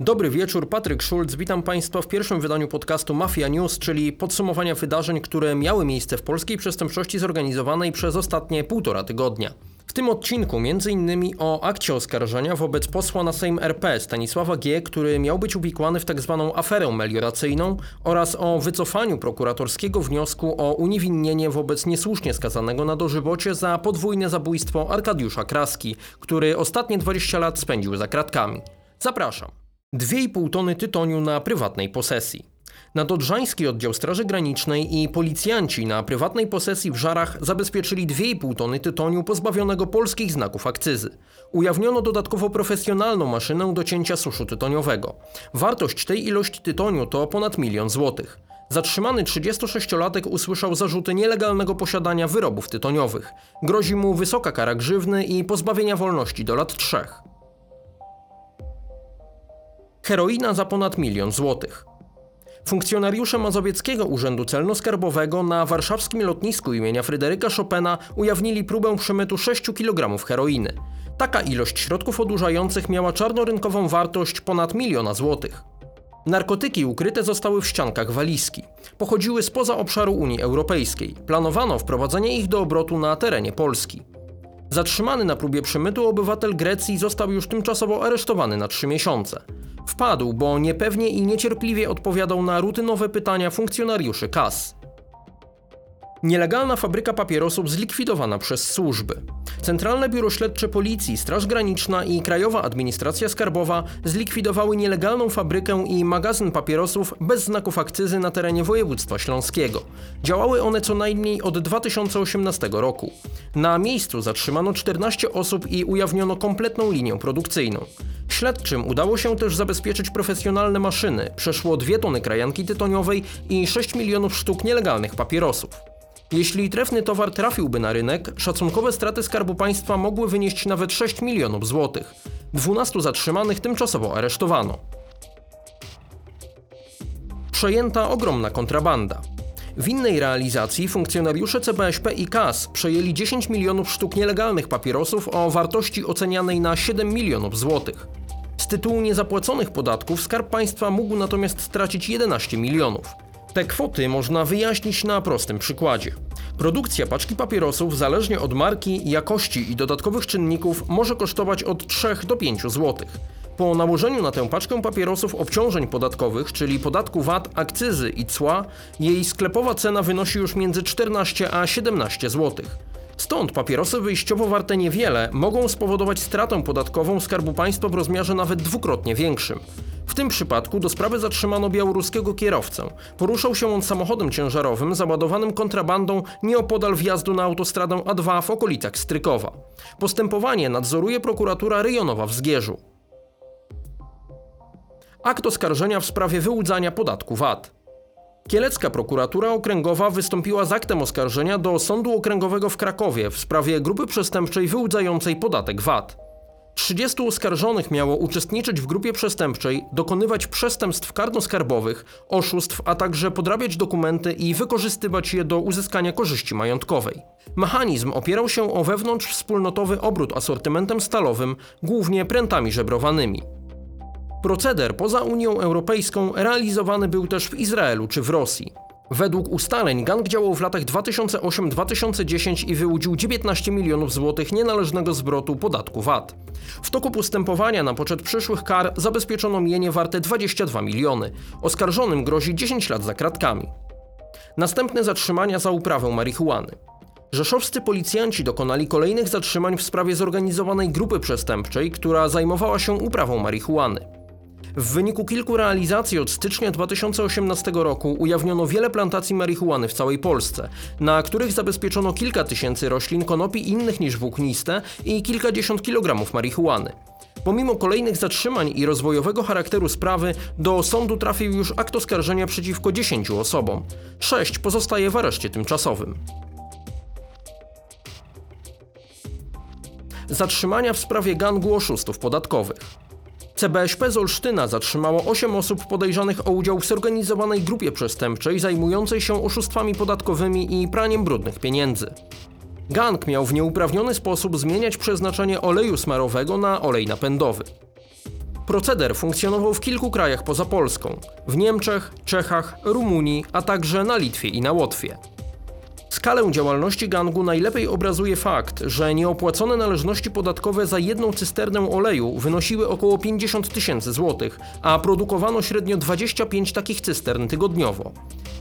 Dobry wieczór, Patryk Szulc. Witam Państwa w pierwszym wydaniu podcastu Mafia News, czyli podsumowania wydarzeń, które miały miejsce w polskiej przestępczości zorganizowanej przez ostatnie półtora tygodnia. W tym odcinku m.in. o akcie oskarżenia wobec posła na Sejm RP Stanisława G., który miał być uwikłany w tzw. Tak aferę melioracyjną oraz o wycofaniu prokuratorskiego wniosku o uniewinnienie wobec niesłusznie skazanego na dożywocie za podwójne zabójstwo Arkadiusza Kraski, który ostatnie 20 lat spędził za kratkami. Zapraszam. 2,5 tony tytoniu na prywatnej posesji. Nadodrzański Oddział Straży Granicznej i policjanci na prywatnej posesji w Żarach zabezpieczyli 2,5 tony tytoniu pozbawionego polskich znaków akcyzy. Ujawniono dodatkowo profesjonalną maszynę do cięcia suszu tytoniowego. Wartość tej ilości tytoniu to ponad milion złotych. Zatrzymany 36-latek usłyszał zarzuty nielegalnego posiadania wyrobów tytoniowych. Grozi mu wysoka kara grzywny i pozbawienia wolności do lat trzech. Heroina za ponad milion złotych. Funkcjonariusze Mazowieckiego Urzędu Celno-Skarbowego na warszawskim lotnisku imienia Fryderyka Chopina ujawnili próbę przemytu 6 kg heroiny. Taka ilość środków odurzających miała czarnorynkową wartość ponad miliona złotych. Narkotyki ukryte zostały w ściankach walizki. Pochodziły spoza obszaru Unii Europejskiej. Planowano wprowadzenie ich do obrotu na terenie Polski. Zatrzymany na próbie przemytu obywatel Grecji został już tymczasowo aresztowany na trzy miesiące. Wpadł, bo niepewnie i niecierpliwie odpowiadał na rutynowe pytania funkcjonariuszy KAS. Nielegalna fabryka papierosów zlikwidowana przez służby. Centralne Biuro Śledcze Policji, Straż Graniczna i Krajowa Administracja Skarbowa zlikwidowały nielegalną fabrykę i magazyn papierosów bez znaków akcyzy na terenie województwa śląskiego. Działały one co najmniej od 2018 roku. Na miejscu zatrzymano 14 osób i ujawniono kompletną linię produkcyjną. Śledczym udało się też zabezpieczyć profesjonalne maszyny. Przeszło 2 tony krajanki tytoniowej i 6 milionów sztuk nielegalnych papierosów. Jeśli trefny towar trafiłby na rynek, szacunkowe straty Skarbu Państwa mogły wynieść nawet 6 milionów złotych. 12 zatrzymanych tymczasowo aresztowano. Przejęta ogromna kontrabanda. W innej realizacji funkcjonariusze CBŚP i KAS przejęli 10 milionów sztuk nielegalnych papierosów o wartości ocenianej na 7 milionów złotych. Z tytułu niezapłaconych podatków Skarb Państwa mógł natomiast stracić 11 milionów. Te kwoty można wyjaśnić na prostym przykładzie. Produkcja paczki papierosów, zależnie od marki, jakości i dodatkowych czynników, może kosztować od 3 do 5 zł. Po nałożeniu na tę paczkę papierosów obciążeń podatkowych, czyli podatku VAT, akcyzy i cła, jej sklepowa cena wynosi już między 14 a 17 zł. Stąd papierosy wyjściowo warte niewiele mogą spowodować stratę podatkową Skarbu Państwa w rozmiarze nawet dwukrotnie większym. W tym przypadku do sprawy zatrzymano białoruskiego kierowcę. Poruszał się on samochodem ciężarowym załadowanym kontrabandą nieopodal wjazdu na autostradę A2 w okolicach Strykowa. Postępowanie nadzoruje prokuratura rejonowa w Zgierzu. Akt oskarżenia w sprawie wyłudzania podatku VAT. Kielecka prokuratura okręgowa wystąpiła z aktem oskarżenia do Sądu Okręgowego w Krakowie w sprawie grupy przestępczej wyłudzającej podatek VAT. 30 oskarżonych miało uczestniczyć w grupie przestępczej, dokonywać przestępstw karno-skarbowych, oszustw, a także podrabiać dokumenty i wykorzystywać je do uzyskania korzyści majątkowej. Mechanizm opierał się o wewnątrzwspólnotowy obrót asortymentem stalowym, głównie prętami żebrowanymi. Proceder poza Unią Europejską realizowany był też w Izraelu czy w Rosji. Według ustaleń gang działał w latach 2008-2010 i wyłudził 19 milionów złotych nienależnego zwrotu podatku VAT. W toku postępowania na poczet przyszłych kar zabezpieczono mienie warte 22 miliony. Oskarżonym grozi 10 lat za kratkami. Następne zatrzymania za uprawę marihuany. Rzeszowscy policjanci dokonali kolejnych zatrzymań w sprawie zorganizowanej grupy przestępczej, która zajmowała się uprawą marihuany. W wyniku kilku realizacji od stycznia 2018 roku ujawniono wiele plantacji marihuany w całej Polsce, na których zabezpieczono kilka tysięcy roślin konopi innych niż włókniste i kilkadziesiąt kilogramów marihuany. Pomimo kolejnych zatrzymań i rozwojowego charakteru sprawy, do sądu trafił już akt oskarżenia przeciwko 10 osobom. Sześć pozostaje w areszcie tymczasowym. Zatrzymania w sprawie gangu oszustów podatkowych. CBŚP z Olsztyna zatrzymało 8 osób podejrzanych o udział w zorganizowanej grupie przestępczej zajmującej się oszustwami podatkowymi i praniem brudnych pieniędzy. Gang miał w nieuprawniony sposób zmieniać przeznaczenie oleju smarowego na olej napędowy. Proceder funkcjonował w kilku krajach poza Polską w Niemczech, Czechach, Rumunii, a także na Litwie i na Łotwie. Skalę działalności gangu najlepiej obrazuje fakt, że nieopłacone należności podatkowe za jedną cysternę oleju wynosiły około 50 tysięcy złotych, a produkowano średnio 25 takich cystern tygodniowo.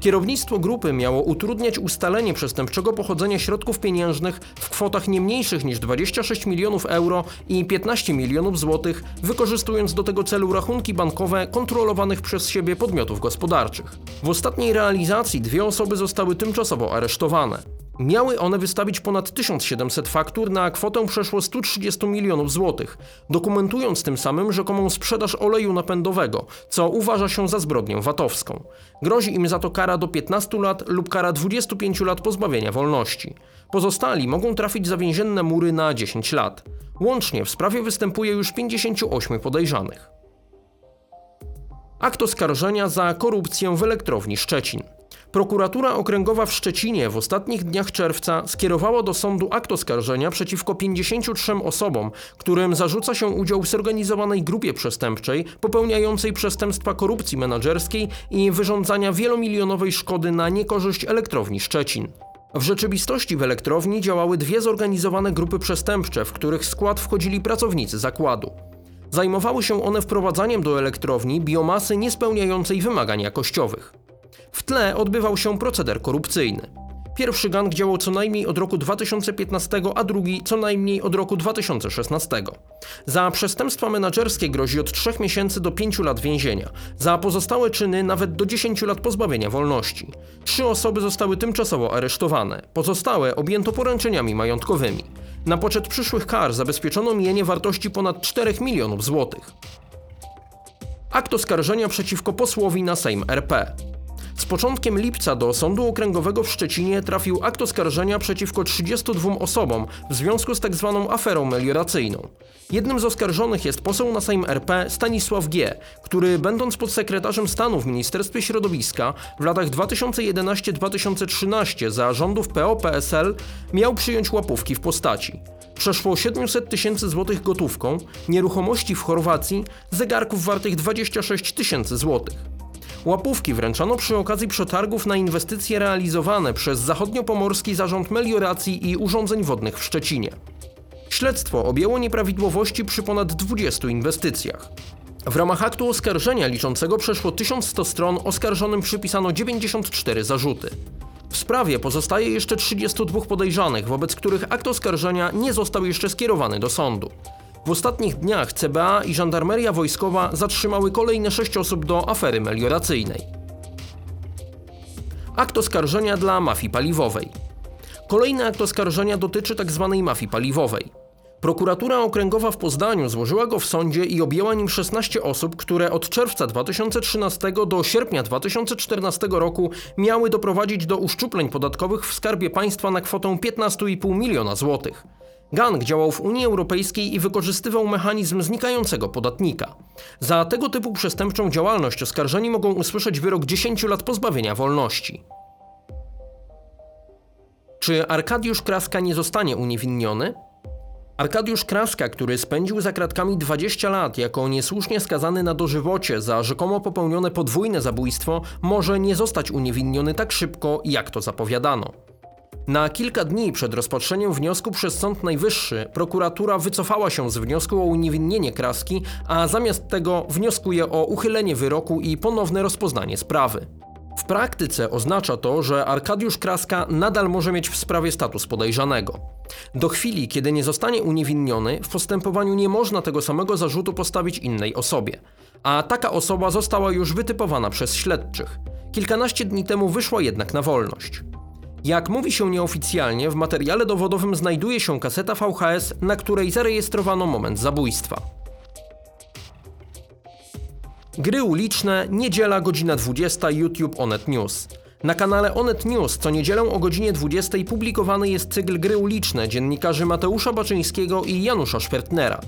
Kierownictwo grupy miało utrudniać ustalenie przestępczego pochodzenia środków pieniężnych w kwotach nie mniejszych niż 26 milionów euro i 15 milionów złotych, wykorzystując do tego celu rachunki bankowe kontrolowanych przez siebie podmiotów gospodarczych. W ostatniej realizacji dwie osoby zostały tymczasowo aresztowane. Miały one wystawić ponad 1700 faktur na kwotę przeszło 130 milionów złotych, dokumentując tym samym rzekomą sprzedaż oleju napędowego, co uważa się za zbrodnię VAT-owską. Grozi im za to kara do 15 lat lub kara 25 lat pozbawienia wolności. Pozostali mogą trafić za więzienne mury na 10 lat. Łącznie w sprawie występuje już 58 podejrzanych. Akt oskarżenia za korupcję w elektrowni Szczecin. Prokuratura Okręgowa w Szczecinie w ostatnich dniach czerwca skierowała do sądu akt oskarżenia przeciwko 53 osobom, którym zarzuca się udział w zorganizowanej grupie przestępczej popełniającej przestępstwa korupcji menedżerskiej i wyrządzania wielomilionowej szkody na niekorzyść elektrowni Szczecin. W rzeczywistości w elektrowni działały dwie zorganizowane grupy przestępcze, w których skład wchodzili pracownicy zakładu. Zajmowały się one wprowadzaniem do elektrowni biomasy niespełniającej wymagań jakościowych. W tle odbywał się proceder korupcyjny. Pierwszy gang działał co najmniej od roku 2015, a drugi co najmniej od roku 2016. Za przestępstwa menedżerskie grozi od 3 miesięcy do 5 lat więzienia, za pozostałe czyny nawet do 10 lat pozbawienia wolności. Trzy osoby zostały tymczasowo aresztowane, pozostałe objęto poręczeniami majątkowymi. Na poczet przyszłych kar zabezpieczono mienie wartości ponad 4 milionów złotych. Akt oskarżenia przeciwko posłowi na Sejm RP. Z początkiem lipca do Sądu Okręgowego w Szczecinie trafił akt oskarżenia przeciwko 32 osobom w związku z tzw. aferą melioracyjną. Jednym z oskarżonych jest poseł na Sejm RP Stanisław G., który będąc podsekretarzem stanu w Ministerstwie Środowiska w latach 2011-2013 za rządów PO-PSL miał przyjąć łapówki w postaci przeszło 700 tysięcy złotych gotówką, nieruchomości w Chorwacji, zegarków wartych 26 tysięcy złotych. Łapówki wręczano przy okazji przetargów na inwestycje realizowane przez Zachodniopomorski Zarząd Melioracji i Urządzeń Wodnych w Szczecinie. Śledztwo objęło nieprawidłowości przy ponad 20 inwestycjach. W ramach aktu oskarżenia liczącego przeszło 1100 stron oskarżonym przypisano 94 zarzuty. W sprawie pozostaje jeszcze 32 podejrzanych, wobec których akt oskarżenia nie został jeszcze skierowany do sądu. W ostatnich dniach CBA i żandarmeria wojskowa zatrzymały kolejne sześć osób do afery melioracyjnej. Akt oskarżenia dla mafii paliwowej. Kolejny akt oskarżenia dotyczy tzw. mafii paliwowej. Prokuratura Okręgowa w Poznaniu złożyła go w sądzie i objęła nim 16 osób, które od czerwca 2013 do sierpnia 2014 roku miały doprowadzić do uszczupleń podatkowych w skarbie państwa na kwotę 15,5 miliona złotych. Gang działał w Unii Europejskiej i wykorzystywał mechanizm znikającego podatnika. Za tego typu przestępczą działalność oskarżeni mogą usłyszeć wyrok 10 lat pozbawienia wolności. Czy Arkadiusz Kraska nie zostanie uniewinniony? Arkadiusz Kraska, który spędził za kratkami 20 lat jako niesłusznie skazany na dożywocie za rzekomo popełnione podwójne zabójstwo, może nie zostać uniewinniony tak szybko, jak to zapowiadano. Na kilka dni przed rozpatrzeniem wniosku przez Sąd Najwyższy prokuratura wycofała się z wniosku o uniewinnienie Kraski, a zamiast tego wnioskuje o uchylenie wyroku i ponowne rozpoznanie sprawy. W praktyce oznacza to, że Arkadiusz Kraska nadal może mieć w sprawie status podejrzanego. Do chwili, kiedy nie zostanie uniewinniony, w postępowaniu nie można tego samego zarzutu postawić innej osobie. A taka osoba została już wytypowana przez śledczych. Kilkanaście dni temu wyszła jednak na wolność. Jak mówi się nieoficjalnie, w materiale dowodowym znajduje się kaseta VHS, na której zarejestrowano moment zabójstwa. Gry uliczne, niedziela, godzina 20, YouTube Onet News. Na kanale Onet News co niedzielę o godzinie 20 publikowany jest cykl Gry uliczne dziennikarzy Mateusza Baczyńskiego i Janusza Szwertnera.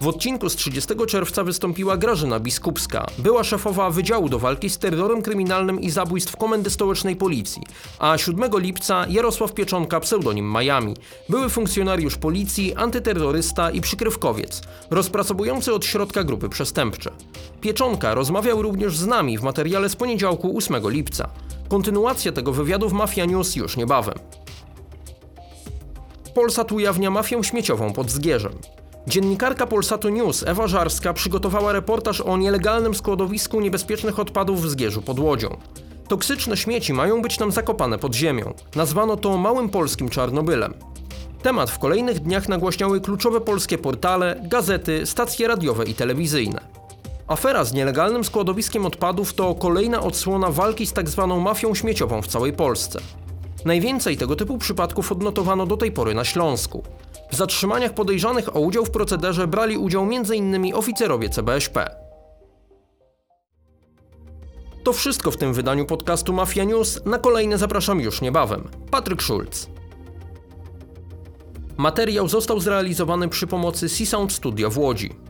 W odcinku z 30 czerwca wystąpiła Grażyna Biskupska, była szefowa Wydziału do Walki z Terrorem Kryminalnym i Zabójstw Komendy Stołecznej Policji, a 7 lipca Jarosław Pieczonka, pseudonim Miami, były funkcjonariusz policji, antyterrorysta i przykrywkowiec, rozpracowujący od środka grupy przestępcze. Pieczonka rozmawiał również z nami w materiale z poniedziałku 8 lipca. Kontynuacja tego wywiadu w Mafia News już niebawem. Polsat ujawnia mafię śmieciową pod Zgierzem. Dziennikarka Polsatu News Ewa Żarska przygotowała reportaż o nielegalnym składowisku niebezpiecznych odpadów w Zgierzu pod Łodzią. Toksyczne śmieci mają być tam zakopane pod ziemią. Nazwano to małym polskim Czarnobylem. Temat w kolejnych dniach nagłaśniały kluczowe polskie portale, gazety, stacje radiowe i telewizyjne. Afera z nielegalnym składowiskiem odpadów to kolejna odsłona walki z tzw. mafią śmieciową w całej Polsce. Najwięcej tego typu przypadków odnotowano do tej pory na Śląsku. W zatrzymaniach podejrzanych o udział w procederze brali udział m.in. oficerowie CBŚP. To wszystko w tym wydaniu podcastu Mafia News. Na kolejne zapraszam już niebawem. Patryk Schulz. Materiał został zrealizowany przy pomocy C-Sound Studio w Łodzi.